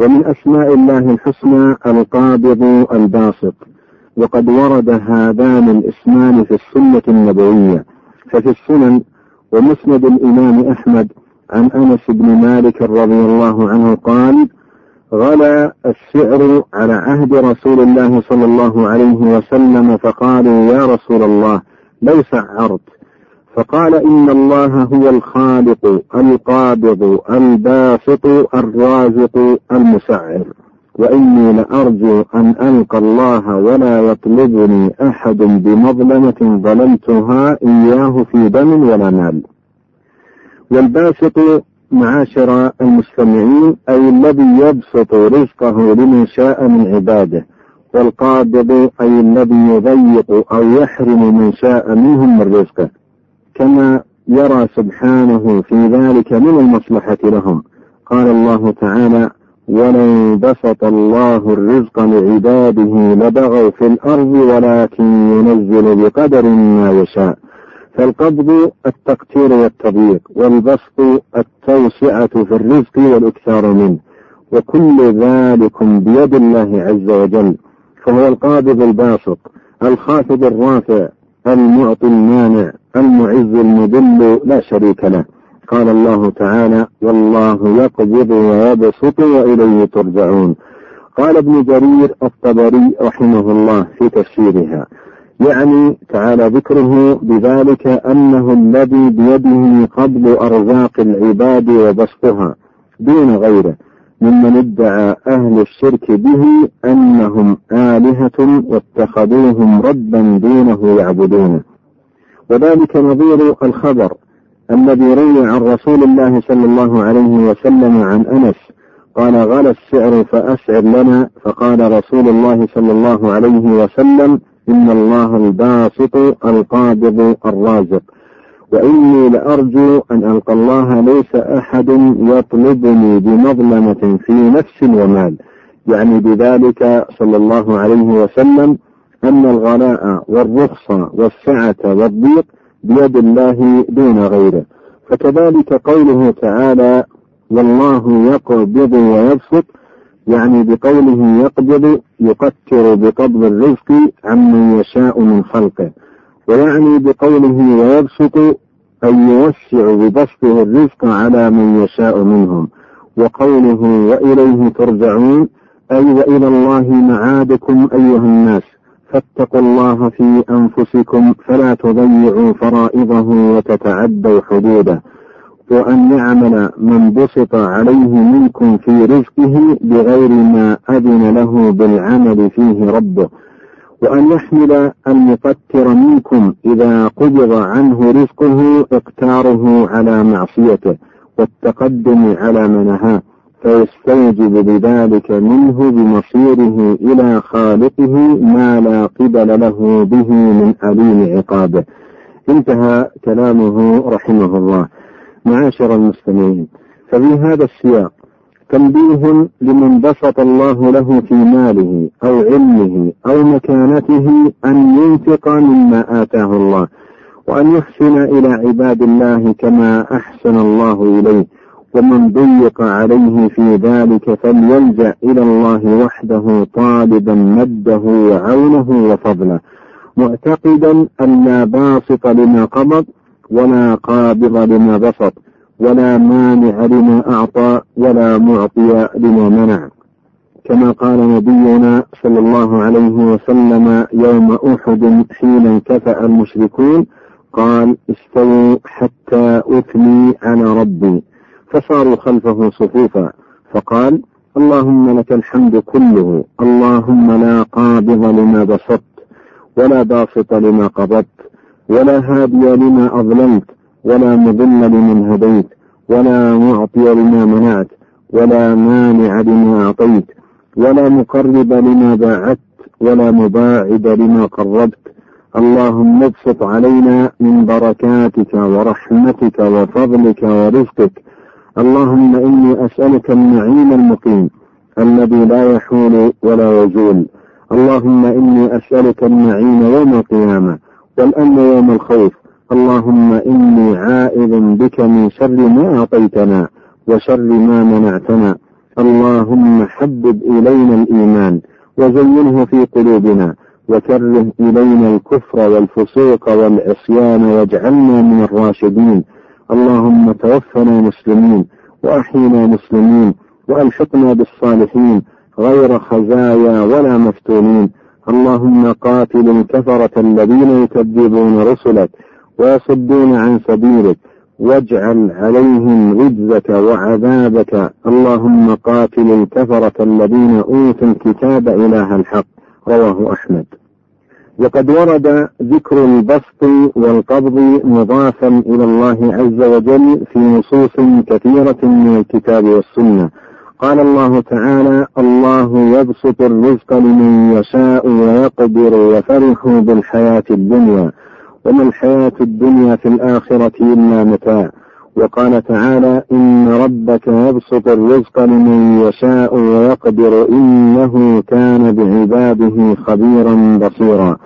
ومن أسماء الله الحسنى القابض الباسط وقد ورد هذان الاسمان في السنة النبوية ففي السنن ومسند الإمام أحمد عن أنس بن مالك رضي الله عنه قال غلا السعر على عهد رسول الله صلى الله عليه وسلم فقالوا يا رسول الله لو سعرت فقال إن الله هو الخالق القابض الباسط الرازق المسعر. وإني لأرجو أن ألقى الله ولا يطلبني أحد بمظلمة ظلمتها إياه في دم ولا مال. والباسط معاشر المستمعين أي الذي يبسط رزقه لمن شاء من عباده. والقابض أي الذي يضيق أو يحرم من شاء منهم من رزقه كما يرى سبحانه في ذلك من المصلحة لهم. قال الله تعالى ولو بسط الله الرزق لعباده لبغوا في الأرض ولكن ينزل بقدر ما يشاء. فالقبض التقتير والتضييق والبسط التوسعة في الرزق والإكثار منه. وكل ذلك بيد الله عز وجل. فهو القابض الباسط الخافض الرافع المعطي المانع. المعز المذل لا شريك له. قال الله تعالى والله يقبض ويبسط وإليه ترجعون. قال ابن جرير الطبري رحمه الله في تفسيرها. يعني تعالى ذكره بذلك أنه الذي بيده قبض أرزاق العباد وبسطها دون غيره ممن ادعى أهل الشرك به أنهم آلهة واتخذوهم ربا دونه يعبدونه. وذلك نظير الخبر. الذي روي عن رسول الله صلى الله عليه وسلم عن أنس قال غلى السعر فأسعر لنا. فقال رسول الله صلى الله عليه وسلم إن الله الباسط القابض الرازق وإني لأرجو أن ألقى الله ليس أحد يطلبني بمظلمة في نفس ومال. يعني بذلك صلى الله عليه وسلم أن الغلاء والرخص والسعة والضيق بيد الله دون غيره. فكذلك قوله تعالى والله يقبض ويبسط يعني بقوله يقبض يقتر بقبض الرزق عمن يشاء من خلقه. ويعني بقوله ويبسط أي يوسع ببسطه الرزق على من يشاء منهم. وقوله وإليه ترجعون أي وإلى الله معادكم أيها الناس فاتقوا الله في أنفسكم فلا تضيعوا فرائضه وتتعدوا حدوده. وأن يعمل من بسط عليه منكم في رزقه بغير ما أذن له بالعمل فيه ربه. وأن يحمل المقتر منكم إذا قبض عنه رزقه اقتاره على معصيته. والتقدم على ما نهاه فيستوجب بذلك منه بمصيره إلى خالقه ما لا قبل له به من أليم عقابه. انتهى كلامه رحمه الله. معاشر المستمعين ففي هذا السياق تنبيه لمن بسط الله له في ماله أو علمه أو مكانته أن ينفق مما آتاه الله وأن يحسن إلى عباد الله كما أحسن الله إليه. ومن ضيق عليه في ذلك فليلجأ إلى الله وحده طالبا مده وعونه وفضله معتقدا أن لا باسط لما قبض ولا قابض لما بسط ولا مانع لما أعطى ولا معطي لما منع. كما قال نبينا صلى الله عليه وسلم يوم أحد حين انكفأ المشركون قال استووا حتى أثني على ربي. فصاروا خلفه صفوفا. فقال اللهم لك الحمد كله اللهم لا قابض لما بسطت ولا باسط لما قبضت ولا هادي لما أظلمت ولا مضل لمن هديت ولا معطي لما منعت ولا مانع لما أعطيت ولا مقرب لما باعدت ولا مباعد لما قربت. اللهم ابسط علينا من بركاتك ورحمتك وفضلك ورزقك اللهم إني أسألك النعيم المقيم الذي لا يحول ولا يزول. اللهم إني أسألك النعيم يوم القيامة والأمن يوم الخوف. اللهم إني عائذ بك من شر ما أعطيتنا وشر ما منعتنا. اللهم حبب إلينا الإيمان وزينه في قلوبنا وكره إلينا الكفر والفسوق والعصيان واجعلنا من الراشدين. اللهم توفنا مسلمين وأحينا مسلمين وألحقنا بالصالحين غير خزايا ولا مفتونين. اللهم قاتل الكفرة الذين يكذبون رسلك ويصدون عن سبيلك واجعل عليهم رجزك وعذابك. اللهم قاتل الكفرة الذين أوتوا الكتاب إله الحق. رواه أحمد. وقد ورد ذكر البسط والقبض مضافا إلى الله عز وجل في نصوص كثيرة من الكتاب والسنة. قال الله تعالى الله يبسط الرزق لمن يشاء ويقدر وفرحوا بالحياة الدنيا. وما الحياة الدنيا في الآخرة إلا متاع. وقال تعالى إن ربك يبسط الرزق لمن يشاء ويقدر إنه كان بعباده خبيرا بصيرا.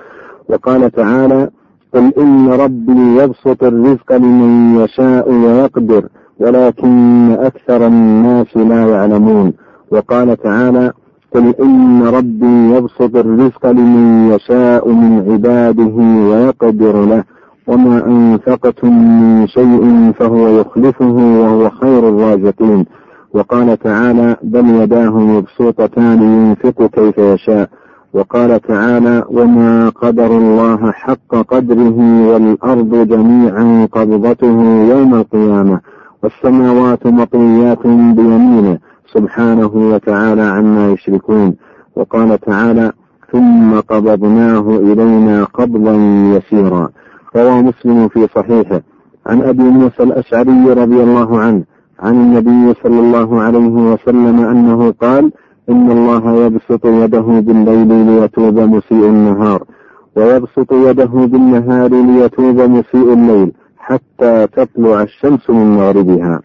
وقال تعالى قل إن ربي يبسط الرزق لمن يشاء ويقدر ولكن أكثر الناس لا يعلمون. وقال تعالى قل إن ربي يبسط الرزق لمن يشاء من عباده ويقدر له. وما أنفقتم من شيء فهو يخلفه وهو خير الرازقين. وقال تعالى بل يداه مبسوطتان ينفق كيف يشاء. وقال تعالى وما قدر الله حق قدره والأرض جميعا قبضته يوم القيامة. والسماوات مطويات بيمينه. سبحانه وتعالى عما يشركون. وقال تعالى ثم قبضناه إلينا قبضا يسيرا. روى مسلم في صحيحه. عن أبي موسى الأشعري رضي الله عنه عن النبي صلى الله عليه وسلم أنه قال إن الله يبسط يده بالليل ليتوب مسيء النهار ويبسط يده بالنهار ليتوب مسيء الليل حتى تطلع الشمس من مغربها.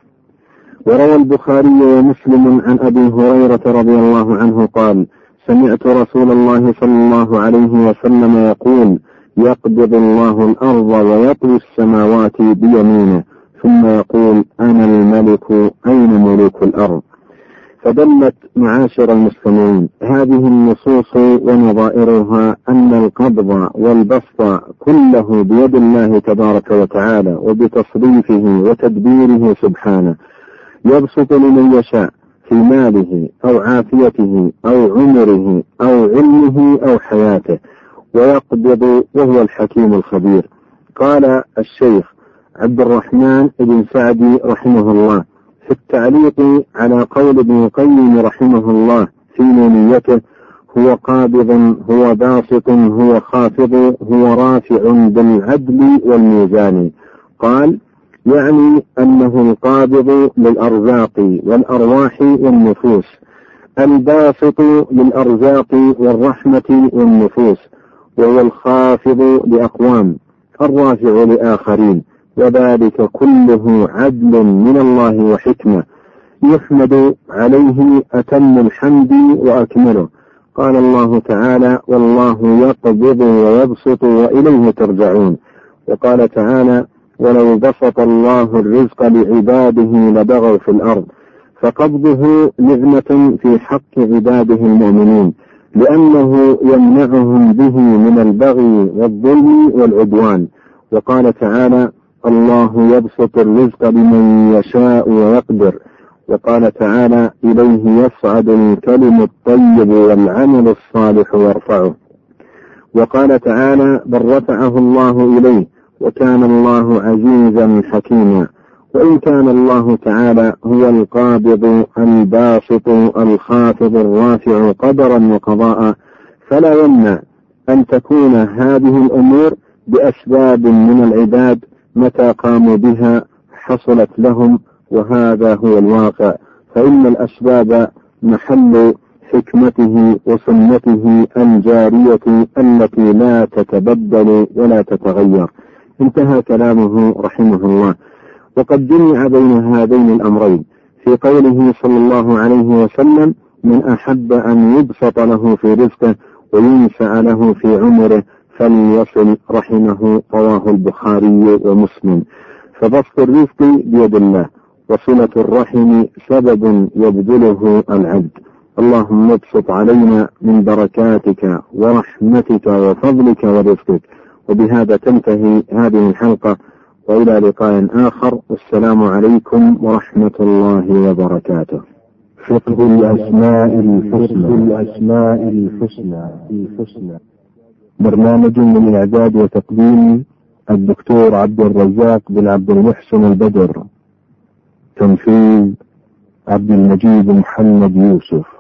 وروى البخاري ومسلم عن أبي هريرة رضي الله عنه قال سمعت رسول الله صلى الله عليه وسلم يقول يقبض الله الأرض ويطوي السماوات بيمينه ثم يقول أنا الملك أين ملوك الأرض؟ فدلت معاشر المستمعين هذه النصوص ونظائرها أن القبض والبسط كله بيد الله تبارك وتعالى وبتصريفه وتدبيره سبحانه. يبسط لمن يشاء في ماله أو عافيته أو عمره أو علمه وهو الحكيم الخبير. قال الشيخ عبد الرحمن بن سعدي رحمه الله في التعليق على قول ابن القيم رحمه الله في نونيته هو قابض هو باسط هو خافض هو رافع بالعدل والميزان. قال يعني أنه القابض للأرزاق والأرواح والنفوس الباسط للأرزاق والرحمة والنفوس وهو الخافض لأقوام الرافع لآخرين وذلك كله عدل من الله وحكمة يحمد عليه أتم الحمد وأكمله. قال الله تعالى والله يقبض ويبسط وإليه ترجعون وقال تعالى ولو بسط الله الرزق لعباده لبغوا في الأرض فقبضه نعمة في حق عباده المؤمنين لأنه يمنعهم به من البغي والظلم والعدوان. وقال تعالى الله يبسط الرزق لمن يشاء ويقدر وقال تعالى إليه يصعد الكلم الطيب والعمل الصالح يرفعه وقال تعالى بل رفعه الله إليه وكان الله عزيزا حكيما وإن كان الله تعالى هو القابض الباسط الخافض الرافع قدرا وقضاء فلا يمنع أن تكون هذه الأمور بأسباب من العباد متى قاموا بها حصلت لهم وهذا هو الواقع. فإن الأسباب محل حكمته وسنته الجارية التي لا تتبدل ولا تتغير. انتهى كلامه رحمه الله. وقد جمع بين هذين الأمرين. في قوله صلى الله عليه وسلم من أحب أن يبسط له في رزقه وينشأ له في عمره فليصل رحمه رواه البخاري ومسلم. فبسط الرزق بيد الله وصلة الرحم سبب يبذله العبد. اللهم ابسط علينا من بركاتك ورحمتك وفضلك ورزقك. وبهذا تنتهي هذه الحلقة. وإلى لقاء آخر والسلام عليكم ورحمة الله وبركاته. فقه الأسماء الحسنى. الأسماء الحسنى الحسنى. برنامج من إعداد وتقديم الدكتور عبد الرزاق بن عبد المحسن البدر تنفيذ عبد المجيد محمد يوسف.